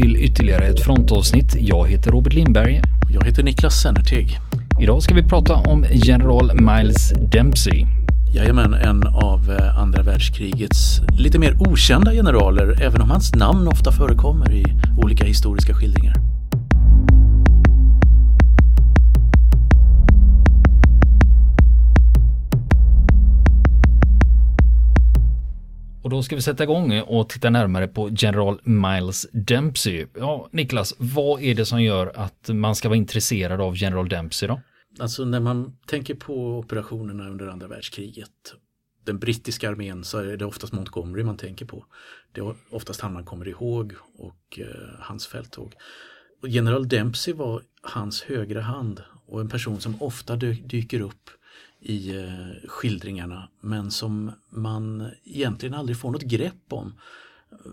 till ytterligare ett frontavsnitt. Jag heter Robert Lindberg. Jag heter Niklas Sennerteg. Idag ska vi prata om general Miles Dempsey. Jajamän, en av eh, andra världskrigets lite mer okända generaler, även om hans namn ofta förekommer i olika historiska skildringar. Och då ska vi sätta igång och titta närmare på general Miles Dempsey. Ja, Niklas, vad är det som gör att man ska vara intresserad av general Dempsey då? Alltså när man tänker på operationerna under andra världskriget, den brittiska armén så är det oftast Montgomery man tänker på. Det är oftast han man kommer ihåg och eh, hans fälttåg. Och general Dempsey var hans högra hand och en person som ofta dyker upp i eh, skildringarna men som man egentligen aldrig får något grepp om.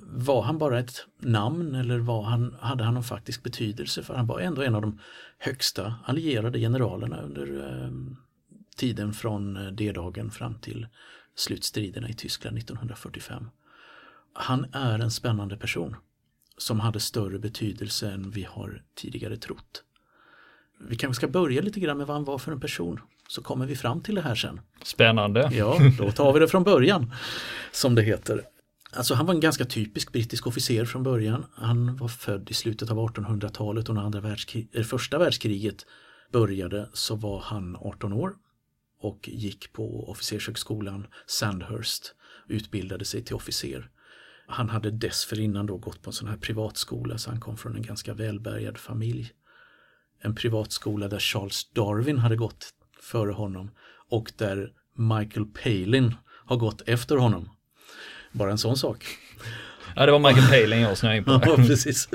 Var han bara ett namn eller var han, hade han någon faktisk betydelse? För han var ändå en av de högsta allierade generalerna under eh, tiden från eh, D-dagen fram till slutstriderna i Tyskland 1945. Han är en spännande person som hade större betydelse än vi har tidigare trott. Vi kanske ska börja lite grann med vad han var för en person så kommer vi fram till det här sen. Spännande. Ja, då tar vi det från början som det heter. Alltså han var en ganska typisk brittisk officer från början. Han var född i slutet av 1800-talet och när andra världskrig, första världskriget började så var han 18 år och gick på officershögskolan Sandhurst utbildade sig till officer. Han hade dessförinnan då gått på en sån här privatskola så han kom från en ganska välbärgad familj. En privatskola där Charles Darwin hade gått före honom och där Michael Palin har gått efter honom. Bara en sån sak. Ja, det var Michael Palin jag snöade in på. ja, precis.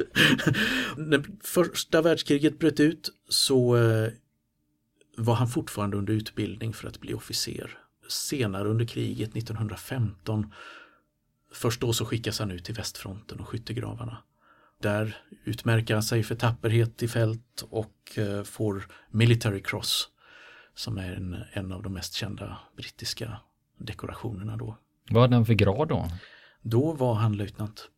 När första världskriget bröt ut så eh, var han fortfarande under utbildning för att bli officer. Senare under kriget 1915, först då så skickas han ut till västfronten och skyttegravarna. Där utmärker han sig för tapperhet i fält och eh, får Military Cross som är en, en av de mest kända brittiska dekorationerna då. Vad hade han för grad då? Då var han löjtnant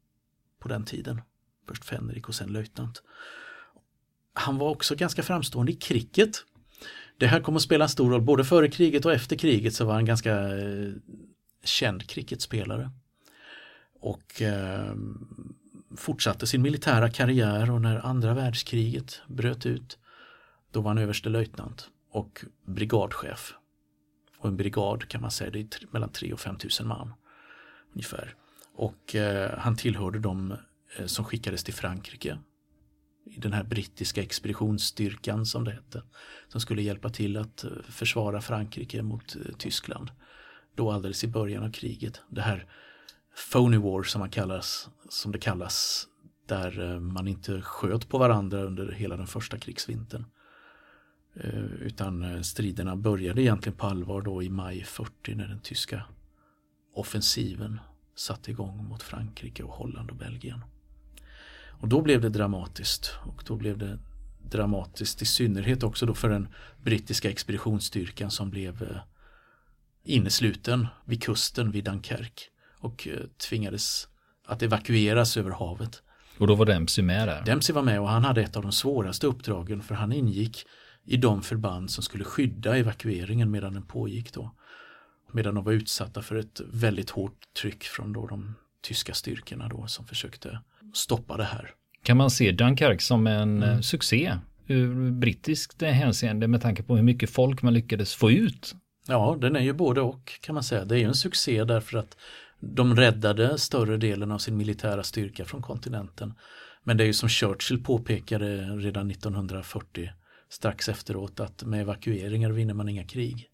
på den tiden. Först fänrik och sen löjtnant. Han var också ganska framstående i cricket. Det här kommer att spela en stor roll. Både före kriget och efter kriget så var han ganska eh, känd cricketspelare. Och eh, fortsatte sin militära karriär och när andra världskriget bröt ut då var han överstelöjtnant och brigadchef. Och en brigad kan man säga det är mellan 3 och 5 000 man ungefär. Och eh, han tillhörde de eh, som skickades till Frankrike i den här brittiska expeditionsstyrkan som det hette. Som skulle hjälpa till att eh, försvara Frankrike mot eh, Tyskland. Då alldeles i början av kriget. Det här Phony War som, man kallas, som det kallas. Där eh, man inte sköt på varandra under hela den första krigsvintern. Eh, utan eh, striderna började egentligen på allvar då i maj 40 när den tyska offensiven satte igång mot Frankrike och Holland och Belgien. Och då blev det dramatiskt och då blev det dramatiskt i synnerhet också då för den brittiska expeditionsstyrkan som blev eh, innesluten vid kusten vid Dunkerque och tvingades att evakueras över havet. Och då var Dempsey med där? Dempsey var med och han hade ett av de svåraste uppdragen för han ingick i de förband som skulle skydda evakueringen medan den pågick då. Medan de var utsatta för ett väldigt hårt tryck från då de tyska styrkorna då som försökte stoppa det här. Kan man se Dunkirk som en mm. succé ur brittiskt hänseende med tanke på hur mycket folk man lyckades få ut? Ja, den är ju både och kan man säga. Det är ju en succé därför att de räddade större delen av sin militära styrka från kontinenten. Men det är ju som Churchill påpekade redan 1940 strax efteråt att med evakueringar vinner man inga krig.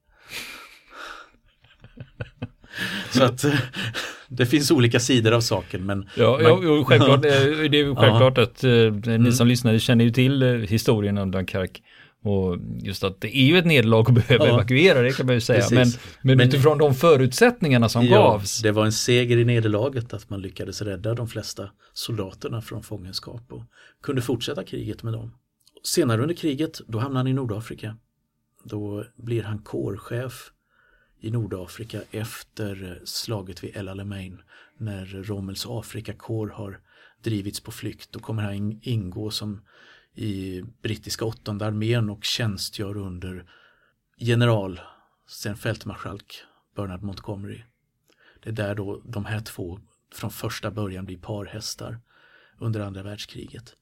Så att det finns olika sidor av saken. Men ja, man, ja, självklart, det är självklart ja. att eh, ni som mm. lyssnar känner ju till eh, historien om Dunkirk. Och just att det är ju ett nederlag att behöva ja. evakuera, det kan man ju säga. Men, men, men utifrån de förutsättningarna som ja, gavs. Det var en seger i nederlaget att man lyckades rädda de flesta soldaterna från fångenskap och kunde fortsätta kriget med dem. Senare under kriget, då hamnar han i Nordafrika. Då blir han kårchef i Nordafrika efter slaget vid El Alamein när Rommels Afrikakår har drivits på flykt då kommer han ingå som i brittiska åttonde armén och tjänstgör under general, sen fältmarskalk Bernard Montgomery. Det är där då de här två från första början blir parhästar under andra världskriget.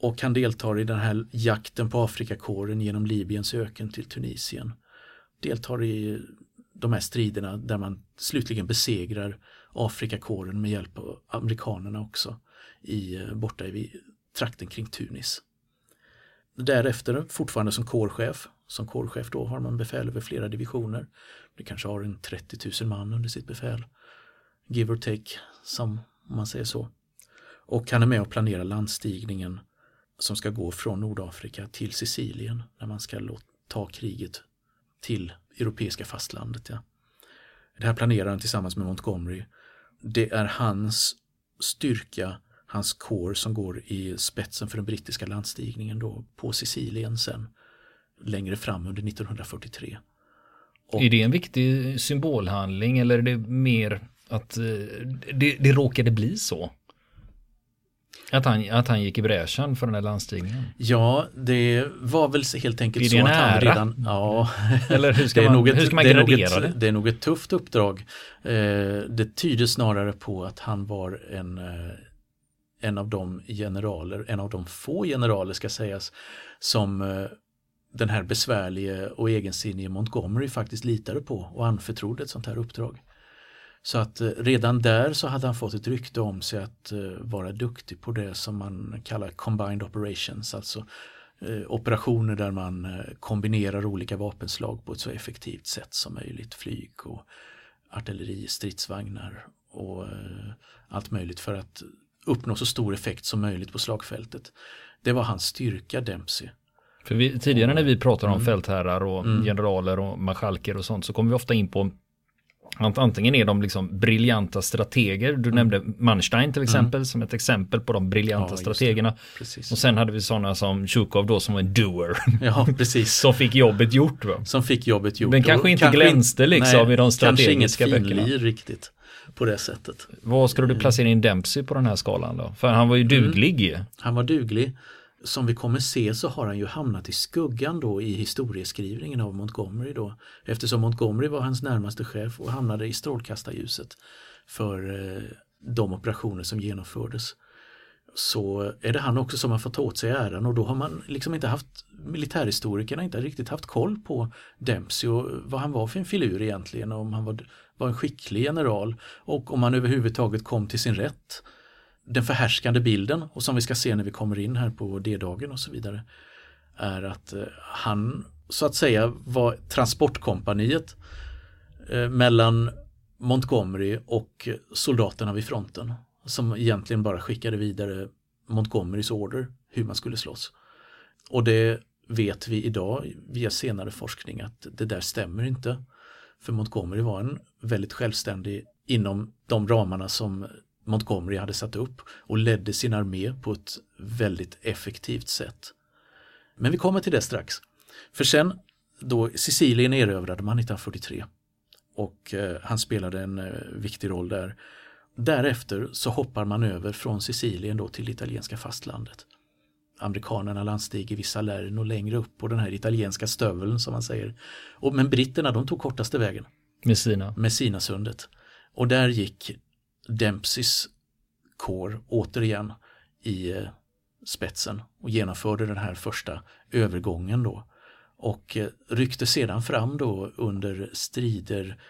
Och han deltar i den här jakten på Afrikakåren genom Libyens öken till Tunisien. Deltar i de här striderna där man slutligen besegrar Afrikakåren med hjälp av amerikanerna också i, eh, borta i trakten kring Tunis. Därefter fortfarande som kårchef. Som kårchef då har man befäl över flera divisioner. Det kanske har en 30 000 man under sitt befäl. Give or take, som man säger så. Och han är med och planerar landstigningen som ska gå från Nordafrika till Sicilien när man ska ta kriget till europeiska fastlandet. Ja. Det här planerar han tillsammans med Montgomery. Det är hans styrka, hans kår som går i spetsen för den brittiska landstigningen då på Sicilien sen längre fram under 1943. Och, är det en viktig symbolhandling eller är det mer att eh, det, det råkade bli så? Att han, att han gick i bräschen för den här landstigningen? Ja, det var väl helt enkelt så att han redan... Ja, Eller hur ska, man, ett, hur ska man gradera det? det? Det är nog ett tufft uppdrag. Eh, det tyder snarare på att han var en, eh, en av de generaler, en av de få generaler ska sägas, som eh, den här besvärlige och egensinnige Montgomery faktiskt litade på och anförtrodde ett sånt här uppdrag. Så att eh, redan där så hade han fått ett rykte om sig att uh, vara duktig på det som man kallar combined operations, alltså uh, operationer där man kombinerar olika vapenslag på ett så effektivt sätt som möjligt. Flyg och artilleri, stridsvagnar och allt möjligt för att uppnå så stor effekt som möjligt på slagfältet. Det var hans styrka, Dempsey. För vi, tidigare när vi pratar om mm. fältherrar och mm. generaler och marskalker och sånt så kommer vi ofta in på Antingen är de liksom briljanta strateger, du mm. nämnde Manstein till exempel mm. som ett exempel på de briljanta ja, strategerna. Och sen hade vi sådana som Tjukov då som var en doer. Ja, precis. som fick jobbet gjort. Va? Som fick jobbet gjort. Men kanske inte kanske glänste liksom nej, i de strategiska böckerna. Kanske inget riktigt på det sättet. Vad skulle du placera in Dempsey på den här skalan då? För han var ju mm. duglig. Mm. Han var duglig som vi kommer se så har han ju hamnat i skuggan då i historieskrivningen av Montgomery då. Eftersom Montgomery var hans närmaste chef och hamnade i strålkastarljuset för eh, de operationer som genomfördes. Så är det han också som har fått ta åt sig äran och då har man liksom inte haft militärhistorikerna inte riktigt haft koll på Dempsey och vad han var för en filur egentligen om han var, var en skicklig general och om han överhuvudtaget kom till sin rätt den förhärskande bilden och som vi ska se när vi kommer in här på D-dagen och så vidare är att eh, han så att säga var transportkompaniet eh, mellan Montgomery och soldaterna vid fronten som egentligen bara skickade vidare Montgomerys order hur man skulle slåss. Och det vet vi idag via senare forskning att det där stämmer inte. För Montgomery var en väldigt självständig inom de ramarna som Montgomery hade satt upp och ledde sin armé på ett väldigt effektivt sätt. Men vi kommer till det strax. För sen då Sicilien erövrade man 1943 och eh, han spelade en eh, viktig roll där. Därefter så hoppar man över från Sicilien då till italienska fastlandet. Amerikanerna landstiger vid Salerno längre upp på den här italienska stöveln som man säger. Och, men britterna de tog kortaste vägen. Messina. Messina-sundet. Och där gick Dempseys kår återigen i eh, spetsen och genomförde den här första övergången då och eh, ryckte sedan fram då under strider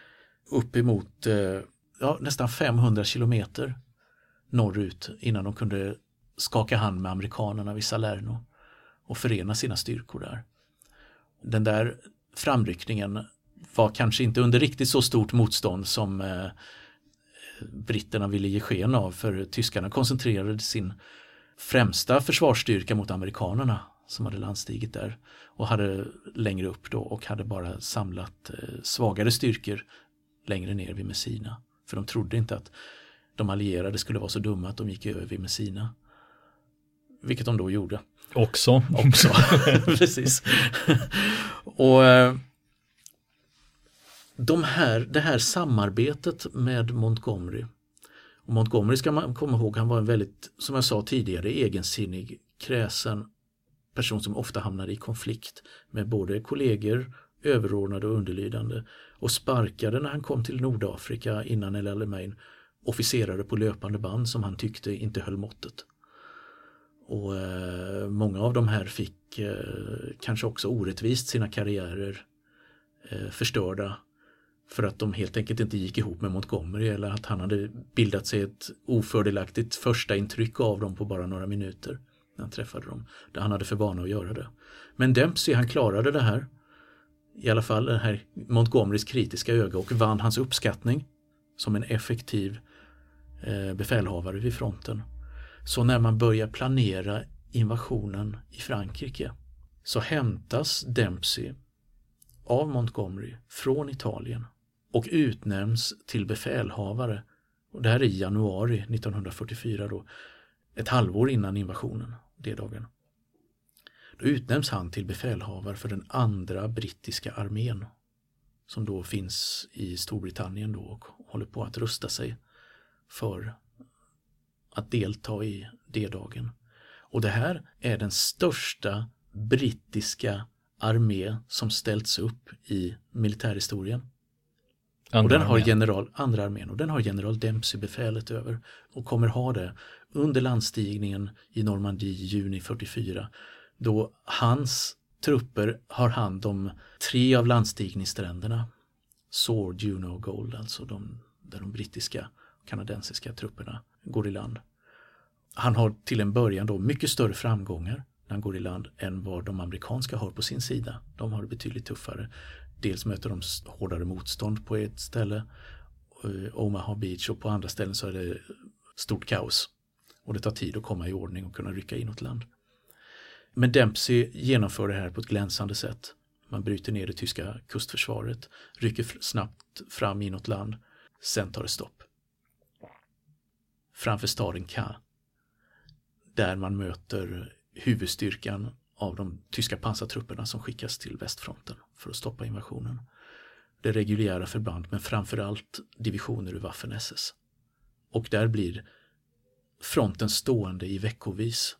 uppemot eh, ja, nästan 500 kilometer norrut innan de kunde skaka hand med amerikanerna vid Salerno och förena sina styrkor där. Den där framryckningen var kanske inte under riktigt så stort motstånd som britterna ville ge sken av för tyskarna koncentrerade sin främsta försvarsstyrka mot amerikanerna som hade landstigit där och hade längre upp då och hade bara samlat eh, svagare styrkor längre ner vid Messina. För de trodde inte att de allierade skulle vara så dumma att de gick över vid Messina. Vilket de då gjorde. Också. Också, precis. och eh, de här, det här samarbetet med Montgomery Och Montgomery ska man komma ihåg, han var en väldigt, som jag sa tidigare, egensinnig, kräsen person som ofta hamnade i konflikt med både kollegor, överordnade och underlydande och sparkade när han kom till Nordafrika innan El Alamein officerare på löpande band som han tyckte inte höll måttet. Och eh, många av de här fick eh, kanske också orättvist sina karriärer eh, förstörda för att de helt enkelt inte gick ihop med Montgomery eller att han hade bildat sig ett ofördelaktigt första intryck av dem på bara några minuter när han träffade dem. Där han hade för vana att göra det. Men Dempsey han klarade det här. I alla fall det här Montgomerys kritiska öga och vann hans uppskattning som en effektiv eh, befälhavare vid fronten. Så när man börjar planera invasionen i Frankrike så hämtas Dempsey av Montgomery från Italien och utnämns till befälhavare. Och det här är i januari 1944 då, ett halvår innan invasionen, det dagen. Då utnämns han till befälhavare för den andra brittiska armén som då finns i Storbritannien då och håller på att rusta sig för att delta i D-dagen. Och det här är den största brittiska armé som ställts upp i militärhistorien. Andra och den har general, andra armén och den har general Dempsey befälet över och kommer ha det under landstigningen i Normandie i juni 44 då hans trupper har hand om tre av landstigningsstränderna Sword, Juno och Gold, alltså de, där de brittiska och kanadensiska trupperna går i land. Han har till en början då mycket större framgångar när han går i land än vad de amerikanska har på sin sida. De har det betydligt tuffare. Dels möter de hårdare motstånd på ett ställe, eh, Omaha Beach och på andra ställen så är det stort kaos. Och det tar tid att komma i ordning och kunna rycka inåt land. Men Dempsey genomför det här på ett glänsande sätt. Man bryter ner det tyska kustförsvaret, rycker snabbt fram inåt land, sen tar det stopp. Framför staden Ka, där man möter huvudstyrkan av de tyska pansartrupperna som skickas till västfronten för att stoppa invasionen. Det reguljära förband men framförallt divisioner ur Waffen-SS. Och där blir fronten stående i veckovis.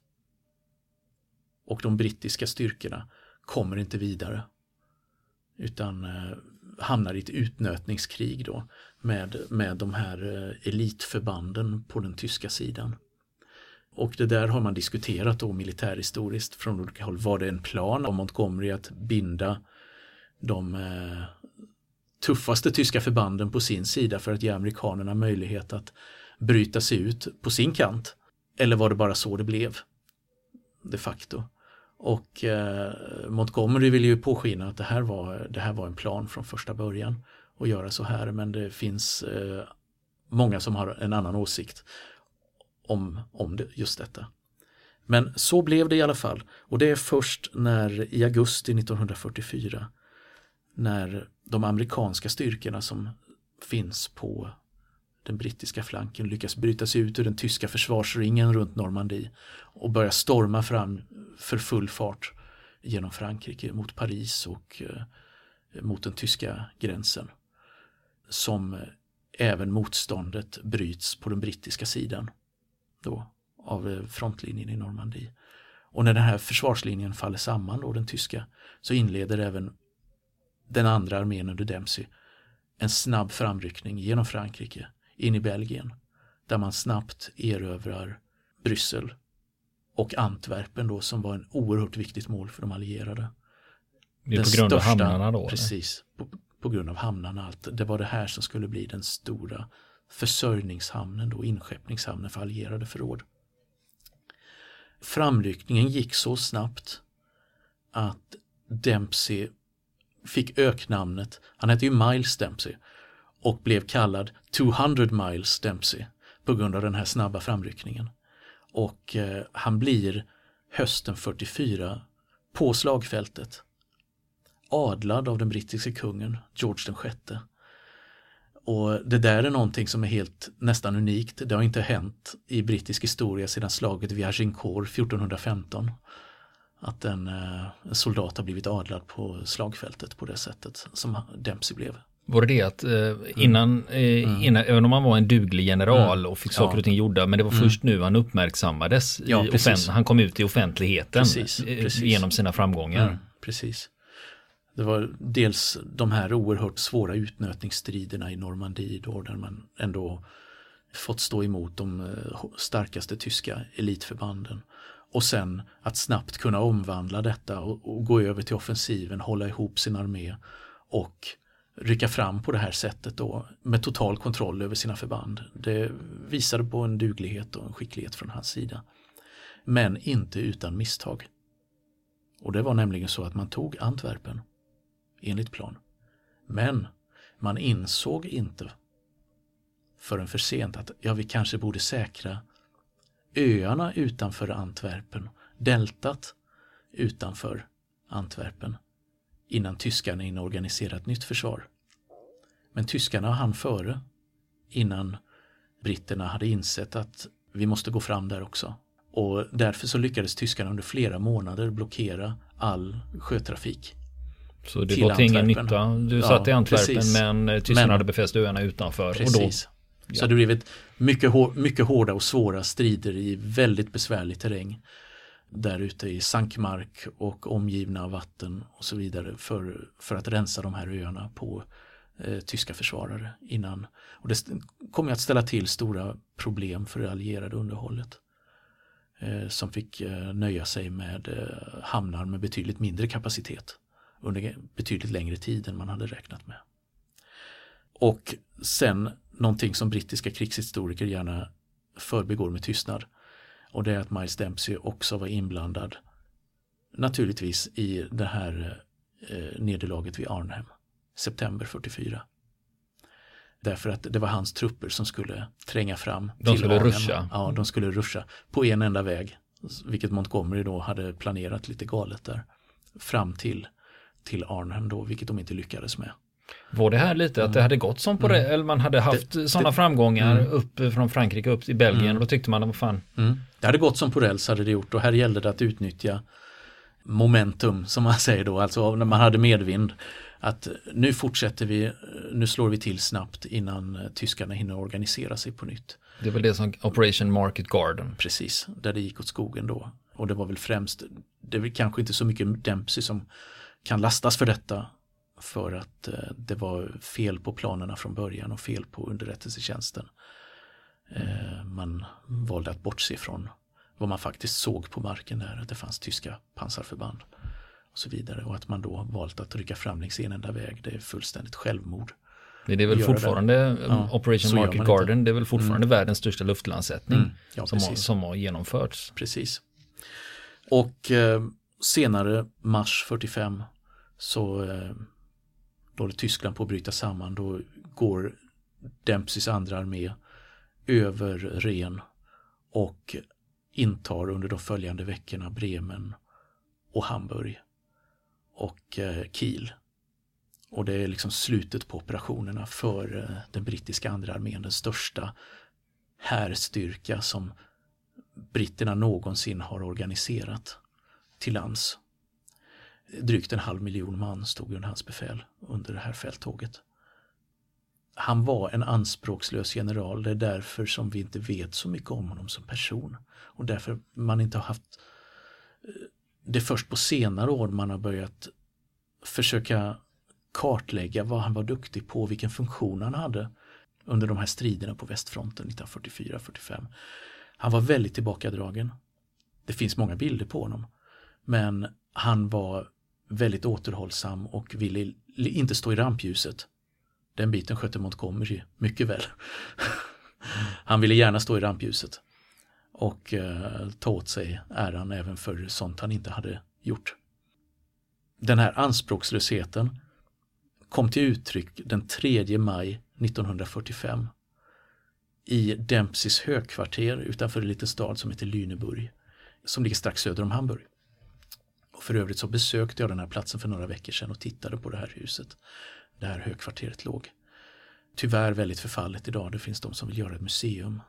Och de brittiska styrkorna kommer inte vidare utan eh, hamnar i ett utnötningskrig då med, med de här eh, elitförbanden på den tyska sidan. Och det där har man diskuterat då militärhistoriskt från olika håll. Var det en plan av Montgomery att binda de eh, tuffaste tyska förbanden på sin sida för att ge amerikanerna möjlighet att bryta sig ut på sin kant? Eller var det bara så det blev? De facto. Och eh, Montgomery ville ju påskina att det här, var, det här var en plan från första början att göra så här men det finns eh, många som har en annan åsikt om, om just detta. Men så blev det i alla fall och det är först när i augusti 1944 när de amerikanska styrkorna som finns på den brittiska flanken lyckas bryta sig ut ur den tyska försvarsringen runt Normandie och börja storma fram för full fart genom Frankrike mot Paris och eh, mot den tyska gränsen. Som eh, även motståndet bryts på den brittiska sidan då, av eh, frontlinjen i Normandie. Och när den här försvarslinjen faller samman, då, den tyska, så inleder även den andra armén under Dempsey en snabb framryckning genom Frankrike in i Belgien där man snabbt erövrar Bryssel och Antwerpen då som var en oerhört viktigt mål för de allierade. Det är den på grund största, av hamnarna då? Precis, på, på, grund av hamnarna. Allt. Det var det här som skulle bli den stora försörjningshamnen då, inskeppningshamnen för allierade förråd. Framryckningen gick så snabbt att Dempsey fick öknamnet, han hette ju Miles Dempsey och blev kallad 200 Miles Dempsey på grund av den här snabba framryckningen. Och eh, han blir hösten 44 på slagfältet adlad av den brittiske kungen George den sjätte. Och det där är någonting som är helt nästan unikt. Det har inte hänt i brittisk historia sedan slaget vid Agincourt 1415. Att en, eh, en soldat har blivit adlad på slagfältet på det sättet som Dempsey blev Var det det att eh, innan, eh, mm. innan, även om han var en duglig general mm. och fick saker och ting gjorda, men det var mm. först nu han uppmärksammades. Ja, han kom ut i offentligheten precis, precis. genom sina framgångar. Mm, precis. Det var dels de här oerhört svåra utnötningsstriderna i Normandie då, där man ändå fått stå emot de eh, starkaste tyska elitförbanden. Och sen att snabbt kunna omvandla detta och, och gå över till offensiven, hålla ihop sin armé och rycka fram på det här sättet då med total kontroll över sina förband. Det visade på en duglighet och en skicklighet från hans sida. Men inte utan misstag. Och det var nämligen så att man tog Antwerpen enligt plan. Men man insåg inte förrän för sent att ja, vi kanske borde säkra öarna utanför Antwerpen, deltat utanför Antwerpen innan tyskarna hinner organisera ett nytt försvar. Men tyskarna hann före innan britterna hade insett att vi måste gå fram där också. Och därför så lyckades tyskarna under flera månader blockera all sjötrafik. Så det var till ingen nytta. Du satt ja, i Antwerpen precis. men tyskarna men, hade befäst öarna utanför. Precis. Och då, ja. Så det blev ett mycket, mycket hårda och svåra strider i väldigt besvärlig terräng där ute i sankmark och omgivna av vatten och så vidare för, för att rensa de här öarna på eh, tyska försvarare innan. Och det kommer att ställa till stora problem för det allierade underhållet. Eh, som fick eh, nöja sig med eh, hamnar med betydligt mindre kapacitet under betydligt längre tid än man hade räknat med. Och sen någonting som brittiska krigshistoriker gärna förbigår med tystnad och det är att Miles Dempsey också var inblandad naturligtvis i det här eh, nederlaget vid Arnhem, september 44. Därför att det var hans trupper som skulle tränga fram. De skulle Arnhem. ruscha? Ja, de skulle ruscha på en enda väg, vilket Montgomery då hade planerat lite galet där, fram till, till Arnhem då, vilket de inte lyckades med. Var det här lite att det hade gått som på mm. det, eller man hade haft sådana framgångar mm. upp från Frankrike upp till Belgien mm. och då tyckte man, vad fan. Mm. Det hade gått som på räls hade det gjort och här gällde det att utnyttja momentum som man säger då, alltså när man hade medvind. Att nu fortsätter vi, nu slår vi till snabbt innan tyskarna hinner organisera sig på nytt. Det var det som Operation Market Garden. Precis, där det gick åt skogen då. Och det var väl främst, det är väl kanske inte så mycket Dempsey som kan lastas för detta för att eh, det var fel på planerna från början och fel på underrättelsetjänsten. Eh, man valde att bortse från vad man faktiskt såg på marken där, att det fanns tyska pansarförband och så vidare och att man då valt att rycka fram längs en enda väg, det är fullständigt självmord. Det är väl fortfarande det. Ja, Operation Market Garden, det är väl fortfarande mm. världens största luftlandsättning mm. ja, som, har, som har genomförts. Precis. Och eh, senare, mars 45, så eh, då håller Tyskland på att bryta samman. Då går Dempseys andra armé över Ren och intar under de följande veckorna Bremen och Hamburg och eh, Kiel. Och det är liksom slutet på operationerna för eh, den brittiska andra armén, den största härstyrka som britterna någonsin har organiserat till lands drygt en halv miljon man stod under hans befäl under det här fälttåget. Han var en anspråkslös general, det är därför som vi inte vet så mycket om honom som person. Och därför man inte har haft eh, det är först på senare år man har börjat försöka kartlägga vad han var duktig på, vilken funktion han hade under de här striderna på västfronten 1944-45. Han var väldigt tillbakadragen. Det finns många bilder på honom. Men han var väldigt återhållsam och ville inte stå i rampljuset. Den biten skötte Montgomery mycket väl. Han ville gärna stå i rampljuset och eh, ta åt sig äran även för sånt han inte hade gjort. Den här anspråkslösheten kom till uttryck den 3 maj 1945 i Dempseys högkvarter utanför en liten stad som heter Lüneburg som ligger strax söder om Hamburg. Och för övrigt så besökte jag den här platsen för några veckor sedan och tittade på det här huset. där högkvarteret låg. Tyvärr väldigt förfallet idag. Det finns de som vill göra ett museum.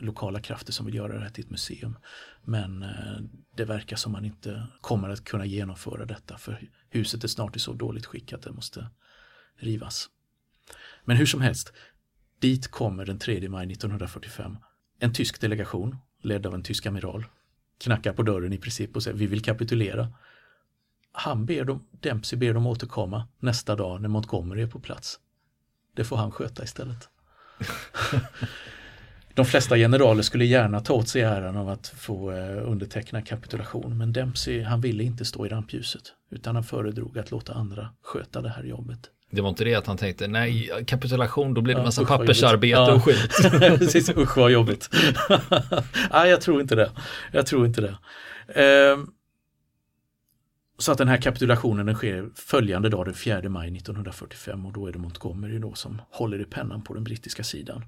Lokala krafter som vill göra det här till ett museum. Men eh, det verkar som man inte kommer att kunna genomföra detta för huset är snart i så dåligt skick att det måste rivas. Men hur som helst, dit kommer den 3 maj 1945 en tysk delegation ledd av en tysk amiral knackar på dörren i princip och säger vi vill kapitulera. Han ber dem, Dempsey ber dem återkomma nästa dag när Montgomery är på plats. Det får han sköta istället. De flesta generaler skulle gärna ta åt sig äran av att få eh, underteckna kapitulation men Dempsey han ville inte stå i rampljuset utan han föredrog att låta andra sköta det här jobbet. Det var inte det att han tänkte, nej, kapitulation, då blir det ja, massa pappersarbete ja. och skit. Precis, usch vad jobbigt. nej, jag tror inte det. Jag tror inte det. Ehm, så att den här kapitulationen den sker följande dag, den 4 maj 1945 och då är det Montgomery då som håller i pennan på den brittiska sidan.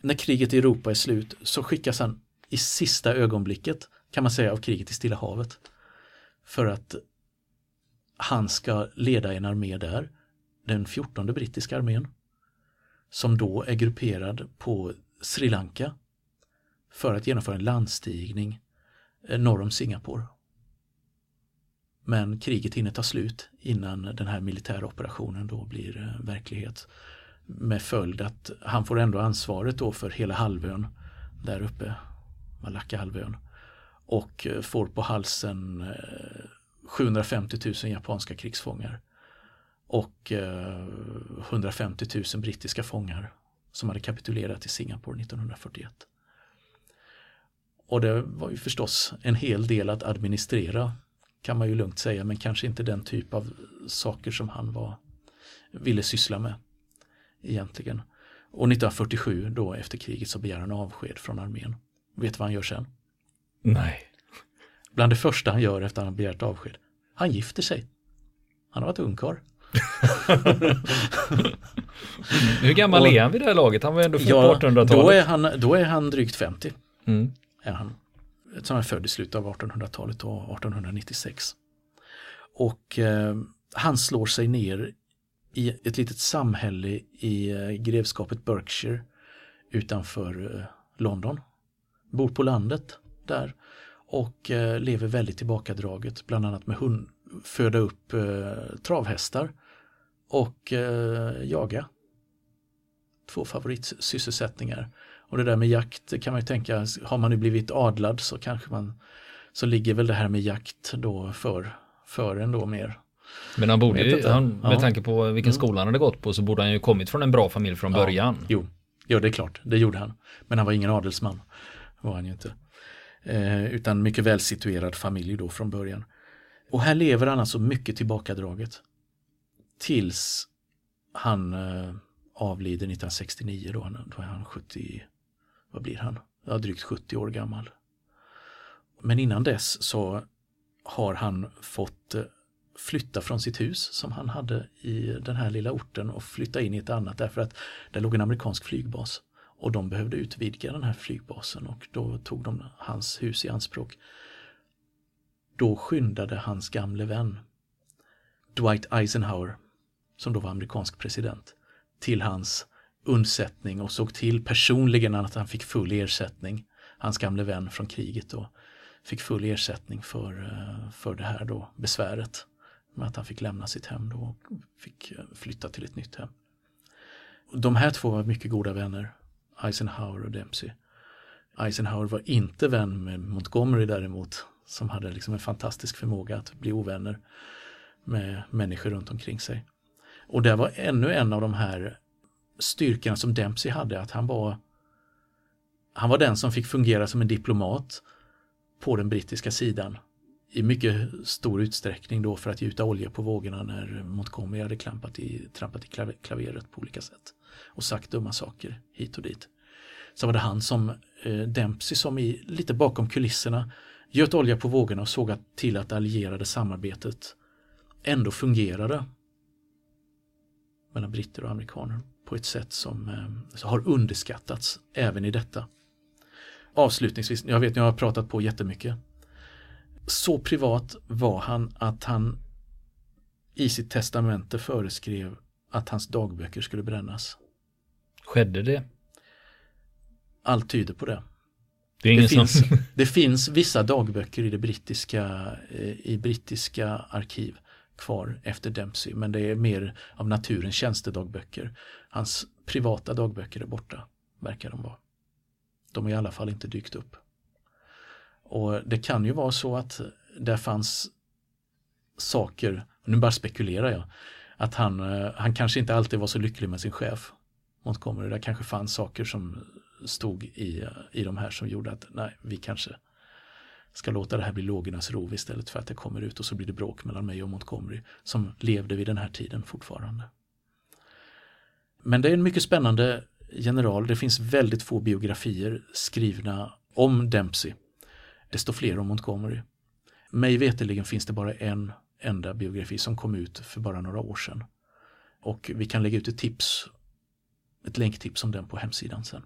När kriget i Europa är slut så skickas han i sista ögonblicket kan man säga av kriget i Stilla havet. För att han ska leda en armé där, den 14 brittiska armén, som då är grupperad på Sri Lanka för att genomföra en landstigning eh, norr om Singapore. Men kriget hinner ta slut innan den här militära operationen då blir eh, verklighet. Med följd att han får ändå ansvaret då för hela halvön där uppe, Malacca-halvön. Och eh, får på halsen eh, 750 000 japanska krigsfångar. Och 150 000 brittiska fångar som hade kapitulerat i Singapore 1941. Och det var ju förstås en hel del att administrera kan man ju lugnt säga, men kanske inte den typ av saker som han var, ville syssla med egentligen. Och 1947 då efter kriget så begär han avsked från armén. Vet du vad han gör sen? Nej. Bland det första han gör efter att han begärt avsked, han gifter sig. Han har varit ungkarl. Hur gammal och, är han vid det här laget? Han var ändå född ja, på 1800-talet. Då är, han, då är han drygt 50. Mm. Är han som är född i slutet av 1800-talet och 1896. Och eh, han slår sig ner i ett litet samhälle i eh, grevskapet Berkshire utanför eh, London. Bor på landet där och eh, lever väldigt tillbakadraget, bland annat med hund, föda upp eh, travhästar och eh, jaga. Två favoritsysselsättningar. Och det där med jakt kan man ju tänka, har man nu blivit adlad så kanske man så ligger väl det här med jakt då för, för en då mer. Men han borde ju, han, med ja. tanke på vilken mm. skola han hade gått på så borde han ju kommit från en bra familj från ja. början. Jo, jo, det är klart, det gjorde han. Men han var ingen adelsman, var han ju inte. Eh, utan mycket välsituerad familj då från början. Och här lever han alltså mycket tillbakadraget. Tills han eh, avlider 1969 då, då är han 70, vad blir han? Ja, drygt 70 år gammal. Men innan dess så har han fått eh, flytta från sitt hus som han hade i den här lilla orten och flytta in i ett annat därför att där låg en amerikansk flygbas. Och de behövde utvidga den här flygbasen och då tog de hans hus i anspråk. Då skyndade hans gamle vän Dwight Eisenhower, som då var amerikansk president, till hans undsättning och såg till personligen att han fick full ersättning. Hans gamle vän från kriget då fick full ersättning för, eh, för det här då besväret med att han fick lämna sitt hem då och fick eh, flytta till ett nytt hem. De här två var mycket goda vänner, Eisenhower och Dempsey. Eisenhower var inte vän med Montgomery däremot, som hade liksom en fantastisk förmåga att bli ovänner med människor runt omkring sig. Och det var ännu en av de här styrkorna som Dempsey hade, att han var han var den som fick fungera som en diplomat på den brittiska sidan i mycket stor utsträckning då för att gjuta olja på vågorna när Montgomery hade klampat i, trampat i klaveret på olika sätt och sagt dumma saker hit och dit. Så var det han som, eh, Dempsey som i, lite bakom kulisserna göt olja på vågorna och såg till att det allierade samarbetet ändå fungerade mellan britter och amerikaner på ett sätt som eh, har underskattats även i detta. Avslutningsvis, jag vet att jag har pratat på jättemycket. Så privat var han att han i sitt testamente föreskrev att hans dagböcker skulle brännas. Skedde det? Allt tyder på det. Det, det, finns, det, finns, vissa dagböcker i det brittiska, eh, i brittiska arkiv kvar efter Dempsey men det är mer av naturens tjänstedagböcker. Hans privata dagböcker är borta, verkar de vara. De har i alla fall inte dykt upp. Och det kan ju vara så att där fanns saker, nu bara spekulerar jag, att han, eh, han kanske inte alltid var så lycklig med sin chef Montgomery. Det kanske fanns saker som stod i, eh, i de här som gjorde att nej, vi kanske ska låta det här bli lågornas rov istället för att det kommer ut och så blir det bråk mellan mig och Montgomery som levde vid den här tiden fortfarande. Men det är en mycket spännande general. Det finns väldigt få biografier skrivna om Dempsey. Desto fler om Montgomery. Mig veterligen finns det bara en enda biografi som kom ut för bara några år sedan. Och vi kan lägga ut ett tips, ett länktips om den på hemsidan sen.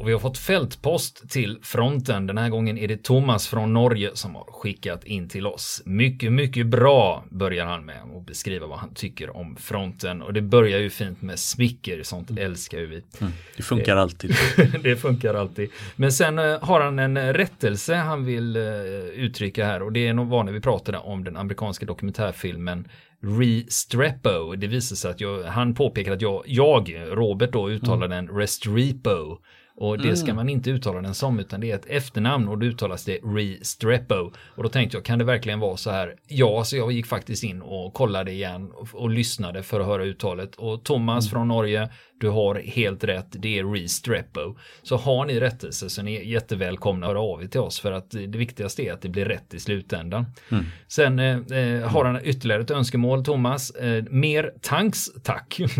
Och vi har fått fältpost till fronten. Den här gången är det Thomas från Norge som har skickat in till oss. Mycket, mycket bra börjar han med att beskriva vad han tycker om fronten. Och det börjar ju fint med smicker, sånt älskar ju vi. Mm, det funkar det, alltid. det funkar alltid. Men sen uh, har han en rättelse han vill uttrycka här och det är nog var när vi pratade om den amerikanska dokumentärfilmen Restrepo. Det visar sig att jag, han påpekar att jag, jag Robert då uttalar mm. den Restrepo. Och det ska mm. man inte uttala den som utan det är ett efternamn och då uttalas det Restrepo. Och då tänkte jag, kan det verkligen vara så här? Ja, så jag gick faktiskt in och kollade igen och, och lyssnade för att höra uttalet. Och Thomas mm. från Norge du har helt rätt, det är Restrepo. Så har ni rättelse så är ni jättevälkomna att höra av er till oss för att det viktigaste är att det blir rätt i slutändan. Mm. Sen eh, eh har han ytterligare ett önskemål, Thomas. Eh, mer tanks, tack.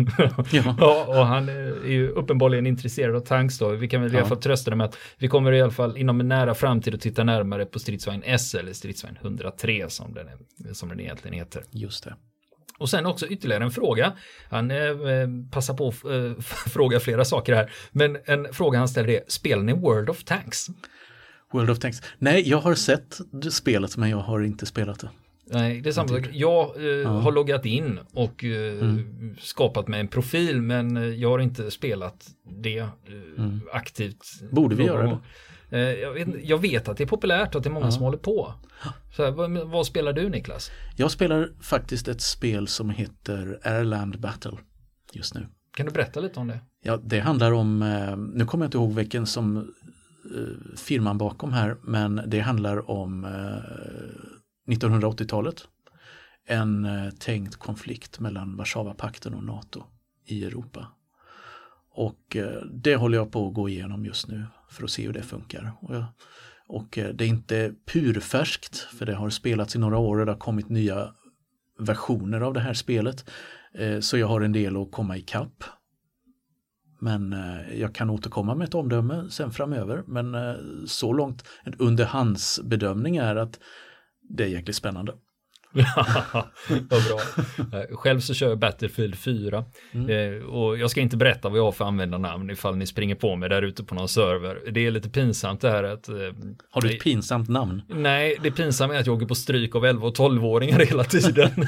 Ja. ja. och han eh, är ju uppenbarligen intresserad av tanks då. Vi kan väl i alla fall trösta dig med att vi kommer i alla fall inom en nära framtid att titta närmare på stridsvagn S eller stridsvagn 103 som den, är, som den egentligen heter. Just det. Och sen också ytterligare en fråga. Han eh, passar på att eh, fråga flera saker här. Men en fråga han ställer är, spelar ni World of Tanks? World of Tanks? Nej, jag har sett spelet men jag har inte spelat det. Nej, det är samma sak. Jag eh, ja. har loggat in och eh, mm. skapat mig en profil men eh, jag har inte spelat det eh, mm. aktivt. Borde vi göra det? Eh, jag vet, jag vet, att det är populärt och att det är många ja. som håller på. Så här, vad, vad, spelar du Niklas? Jag spelar faktiskt ett spel som heter Airland Battle just nu. Kan du berätta lite om det? Ja, det handlar om, eh, nu kommer jag inte ihåg vilken som eh, firman bakom här, men det handlar om 1980-talet. En tänkt konflikt mellan Warszawapakten och NATO i Europa. Och det håller jag på att gå igenom just nu för att se hur det funkar. Och, jag, och eh, det är inte purfärskt för det har spelats i några år och det har kommit nya versioner av det här spelet. Eh, så jag har en del att komma ikapp. Men eh, jag kan återkomma med ett omdöme sen framöver. Men så långt en underhandsbedömning är att det är jäkligt spännande. Vad bra. Eh, själv så kör jag Battlefield 4 mm. Eh, och jag ska inte berätta vad jag har för användarnamn ifall ni springer på mig där ute på någon server. Det är lite pinsamt det här att... Eh, har du ett pinsamt namn? Nej, det pinsamma är att jag åker på stryk av 11 och 12-åringar hela tiden.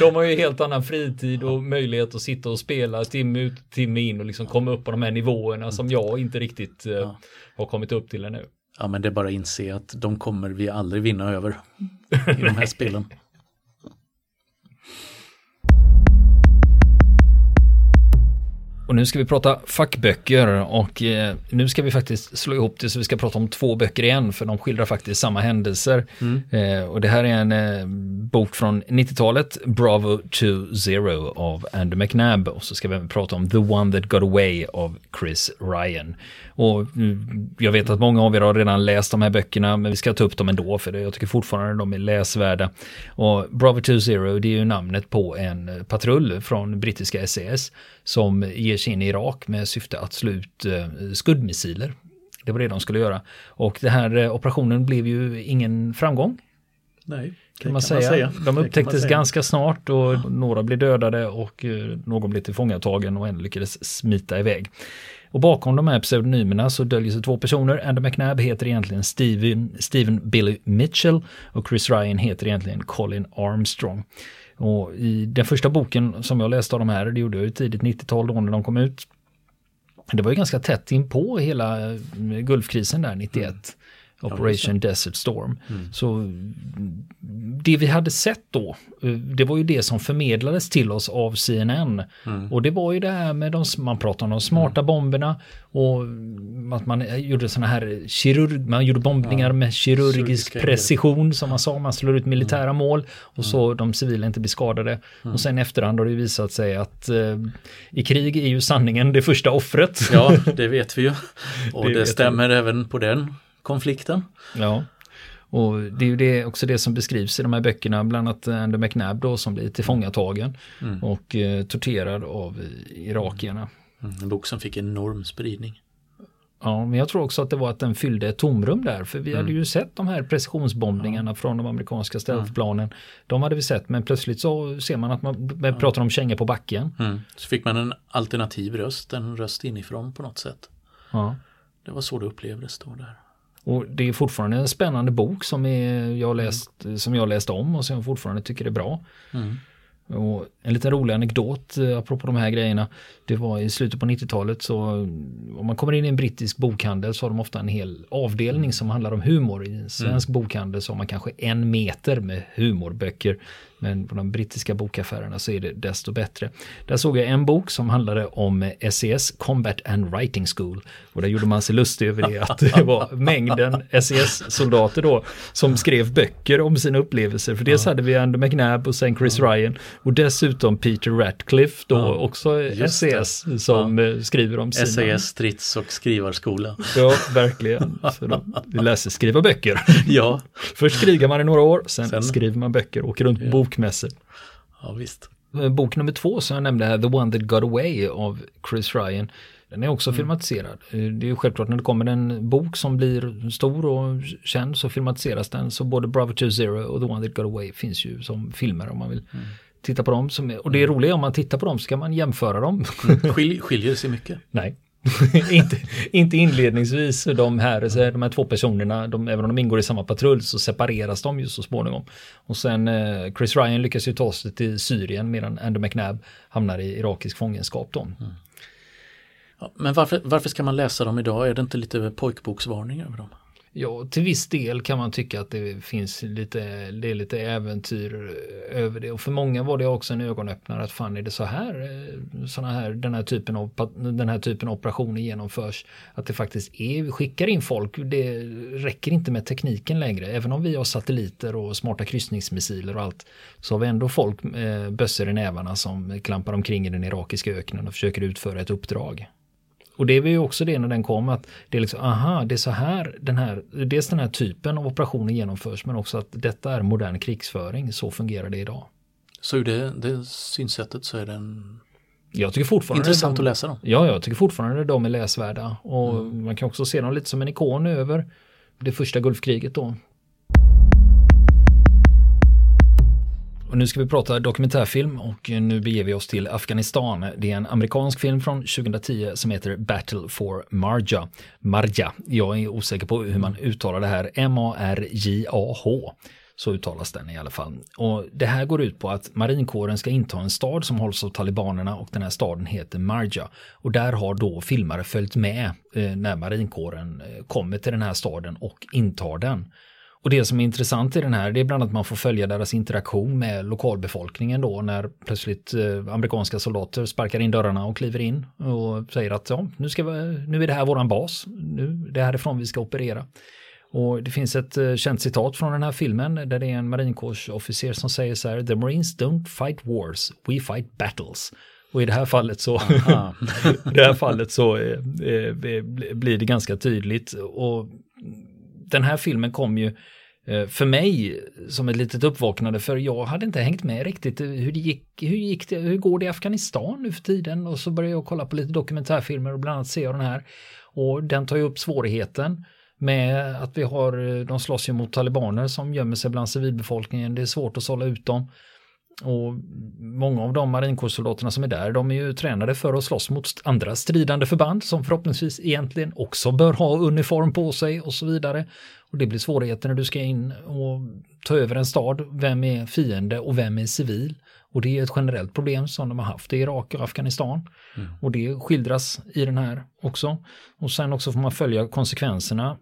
de har ju helt annan fritid och möjlighet att sitta och spela timme ut, timme in och liksom komma upp på de här nivåerna som jag inte riktigt ja. har kommit upp till ännu. Ja, men det är bara att inse att de kommer vi aldrig vinna över i de här spelen. Och nu ska vi prata fackböcker och eh, nu ska vi faktiskt slå ihop det så vi ska prata om två böcker igen för de skildrar faktiskt samma händelser. Mm. Eh, och det här är en eh, bok från 90-talet, Bravo 2-0 av Andy McNabb och så ska vi prata om The One That Got Away av Chris Ryan. Och mm, jag vet att många av er har redan läst de här böckerna men vi ska ta upp dem ändå för jag tycker fortfarande de är läsvärda. Och Bravo 2-0 det är ju namnet på en patrull från brittiska SAS som ger sig in i Irak med syfte att slå ut eh, skuddmissiler. Det var det de skulle göra. Och den här eh, operationen blev ju ingen framgång. Nej, kan, man, kan säga. man, säga. De upptäcktes ganska snart och ja. några blev dödade och eh, någon blev tillfångatagen och en lyckades smita iväg. Och bakom de här pseudonymerna så döljer sig två personer. Andy McNabb heter egentligen Steven, Steven Billy Mitchell och Chris Ryan heter egentligen Colin Armstrong. Och i den första boken som jag läste av de här, det gjorde jag ju tidigt 90-tal då när de kom ut. Det var ju ganska tätt in på hela eh, Gulfkrisen där 91. Operation ja, Desert Storm. Mm. Så det vi hade sett då, eh, det var ju det som förmedlades till oss av CNN. Mm. Och det var ju det här med de, man pratade om de smarta mm. bomberna och att man gjorde sådana här kirurg, man gjorde bombningar ja. med kirurgisk precision som man sa, man slår ut militära mm. mål och mm. så de civila inte blir skadade. Och sen efterhand har det visat sig att eh, i krig är ju sanningen det första offret. Ja, det vet vi ju. Och det, det stämmer vi. även på den konflikten. Ja. Och det är ju det, också det som beskrivs i de här böckerna, bland annat Andy McNabb då som blir tillfångatagen mm. och eh, torterad av irakierna. Mm, en bok som fick enorm spridning. Ja, men jag tror också att det var att den fyllde ett tomrum där, för vi mm. hade ju sett de här precisionsbombningarna ja. från de amerikanska stealthplanen. Mm. De hade vi sett, men plötsligt så ser man att man pratar om kängor på backen. Mm. Så fick man en alternativ röst, en röst inifrån på något sätt. Ja. Det var så det upplevdes då där. Och det är fortfarande en spännande bok som, är, jag läst, som jag läst om och som jag fortfarande tycker är bra. Mm. Och en liten rolig anekdot eh, apropå de här grejerna. Det var i slutet på 90-talet så om man kommer in i en brittisk bokhandel så har de ofta en hel avdelning som handlar om humor. I en svensk mm. bokhandel så har man kanske en meter med humorböcker. Men på de brittiska bokaffärerna så är det desto bättre. Där såg jag en bok som handlade om SES, Combat and Writing School. Och där gjorde man sig lustig över det att det var mängden SES-soldater då som skrev böcker om sina upplevelser. För dels hade vi Andy McNabb och sen Chris Ryan och dessutom Peter Ratcliffe då ja, också SES som ja. Eh, skriver om sina... SES, strids och skrivarskola. Ja, verkligen. Så de, vi läser skriva böcker. ja. Först krigar man i några år, sen, sen... skriver man böcker, åker runt på ja. bokmässor. Ja, visst. Eh, bok nummer två som jag nämnde här, The One That Got Away av Chris Ryan. Den är också mm. filmatiserad. Eh, det är ju självklart när det kommer en bok som blir stor och känd så filmatiseras den. Så både Bravo 2 Zero och The One That Got Away finns ju som filmer om man vill mm titta på dem. Och det är mm. roliga om man tittar på dem så kan man jämföra dem. Mm. Skil, skiljer sig mycket? Nej. inte, inte inledningsvis de här, så de här två personerna, de, även om de ingår i samma patrull så separeras de ju så småningom. Och sen eh, Chris Ryan lyckas ju ta sig till Syrien medan Andy McNabb hamnar i irakisk fångenskap. Då. Mm. Ja, men varför, varför ska man läsa dem idag? Är det inte lite pojkboksvarning över dem? Ja, till viss del kan man tycka att det finns lite, det är lite äventyr över det. Och för många var det också en ögonöppnare att fan är det så här, eh, såna här, den här typen av, den här typen av operationer genomförs. Att det faktiskt är, vi skickar in folk, det räcker inte med tekniken längre. Även om vi har satelliter och smarta kryssningsmissiler och allt. Så har vi ändå folk, eh, bössor i nävarna som klampar omkring i den irakiska öknen och försöker utföra ett uppdrag. Och det är ju också det när den kom att det är liksom, aha, det är så här den här, dels den här typen av operationer genomförs men också att detta är modern krigsföring, så fungerar det idag. Så ur det, det synsättet så är den jag tycker fortfarande Intressant de, att läsa dem. Ja, jag tycker fortfarande de är läsvärda. Och mm. man kan också se dem lite som en ikon över det första Gulfkriget då. Och nu ska vi prata dokumentärfilm och nu beger vi oss till Afghanistan. Det är en amerikansk film från 2010 som heter Battle for Marja. Marja. Jag är osäker på hur man uttalar det här. M-A-R-J-A-H. Så uttalas den i alla fall. Och det här går ut på att marinkåren ska inta en stad som hålls av talibanerna och den här staden heter Marja. Och där har då filmare följt med eh, när marinkåren eh, kommer till den här staden och intar den. Och det som är intressant i den här det är bland annat att man får följa deras interaktion med lokalbefolkningen då när plötsligt eh, amerikanska soldater sparkar in dörrarna och kliver in och säger att ja, nu, ska vi, nu är det här våran bas, nu, det är härifrån vi ska operera. Och det finns ett uh, känt citat från den här filmen där det är en marinkårsofficer som säger så här The Marines don't fight wars, we fight battles. Och i det här fallet så, det här fallet så eh, eh, blir det ganska tydligt. Och den här filmen kom ju eh, för mig som ett litet uppvaknande för jag hade inte hängt med riktigt. Hur det gick, hur gick det, hur går det i Afghanistan nu för tiden? Och så började jag kolla på lite dokumentärfilmer och bland annat ser jag den här. Och den tar ju upp svårigheten med att vi har, eh, de slåss ju mot talibaner som gömmer sig bland civilbefolkningen, det är svårt att sålla ut dem. Och många av de marinkårssoldaterna som är där, de är ju tränade för att slåss mot andra stridande förband som förhoppningsvis egentligen också bör ha uniform på sig och så vidare. Och det blir svårigheter när du ska in och ta över en stad. Vem är fiende och vem är civil? Och det är ett generellt problem som de har haft i Irak och Afghanistan. Mm. Och det skildras i den här också. Och sen också får man följa konsekvenserna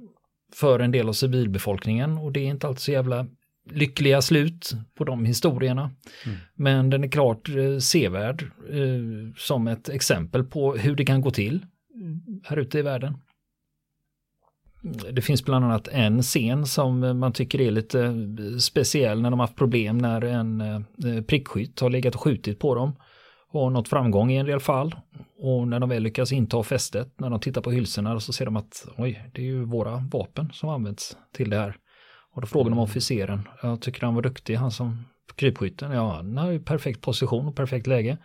för en del av civilbefolkningen och det är inte alltid så jävla lyckliga slut på de historierna. Mm. Men den är klart eh, sevärd eh, som ett exempel på hur det kan gå till här ute i världen. Det finns bland annat en scen som man tycker är lite speciell när de har haft problem när en eh, prickskytt har legat och skjutit på dem och nått framgång i en del fall. Och när de väl lyckas inta fästet, när de tittar på hylsorna så ser de att oj, det är ju våra vapen som används till det här. Och då frågar de officeren, jag tycker han var duktig, han som krypskytten, ja han har ju perfekt position och perfekt läge.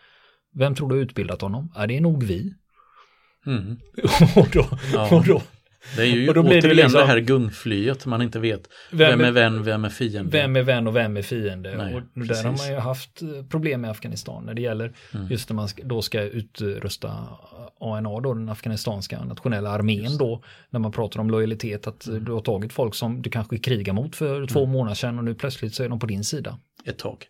Vem tror du har utbildat honom? Ja, det är nog vi. Mm. och, då, ja. och då det är ju och då återigen det, liksom, det här gungflyet man inte vet. Vem, är vän, vem är fiende? Vem är vän och vem är fiende? Nej, och där har man ju haft eh, problem med Afghanistan när det gäller mm. just när man då ska utrusta ANA då, den afghanistanska nationella armén då, när man pratar om lojalitet, att mm. du har tagit folk som du kanske krigar mot för mm. två månader sedan och nu plötsligt så är de på din sida. Ett tag.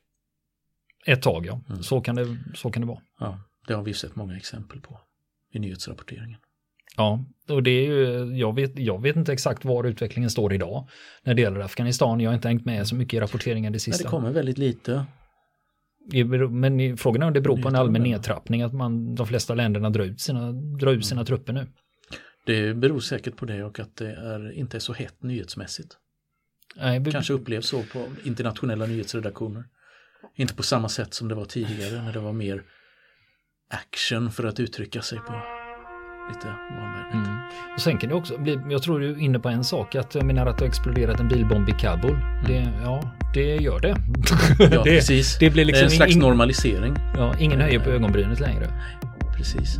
Ett tag, ja. Mm. Så, kan det, så kan det vara. Ja, det har vi sett många exempel på i nyhetsrapporteringen. Ja, och det är ju, jag vet, jag vet inte exakt var utvecklingen står idag när det gäller Afghanistan. Jag har inte hängt med så mycket i rapporteringen det sista. Nej, det kommer väldigt lite. Men frågan är om det beror på en allmän nedtrappning, att man, de flesta länderna drar ut sina, drar ut sina mm. trupper nu. Det beror säkert på det och att det är, inte är så hett nyhetsmässigt. Nej, be... Kanske upplevs så på internationella nyhetsredaktioner. Inte på samma sätt som det var tidigare när det var mer action för att uttrycka sig på lite vanvördigt. Mm. Och sen kan det också bli, jag tror du är inne på en sak, att jag menar att det har exploderat en bilbomb i Kabul. Mm. Det, ja, det gör det. Ja, det, precis. Det blir liksom det är en slags normalisering. Ja, ingen höjer på ögonbrynet längre. Precis.